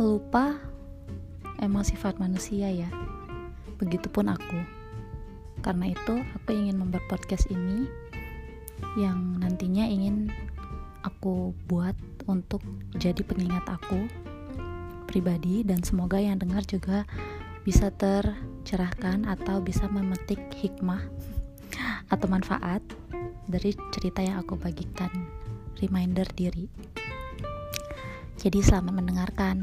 lupa? Emang sifat manusia ya? Begitupun aku. Karena itu aku ingin membuat podcast ini yang nantinya ingin aku buat untuk jadi pengingat aku pribadi dan semoga yang dengar juga bisa tercerahkan atau bisa memetik hikmah atau manfaat dari cerita yang aku bagikan. Reminder diri jadi selamat mendengarkan.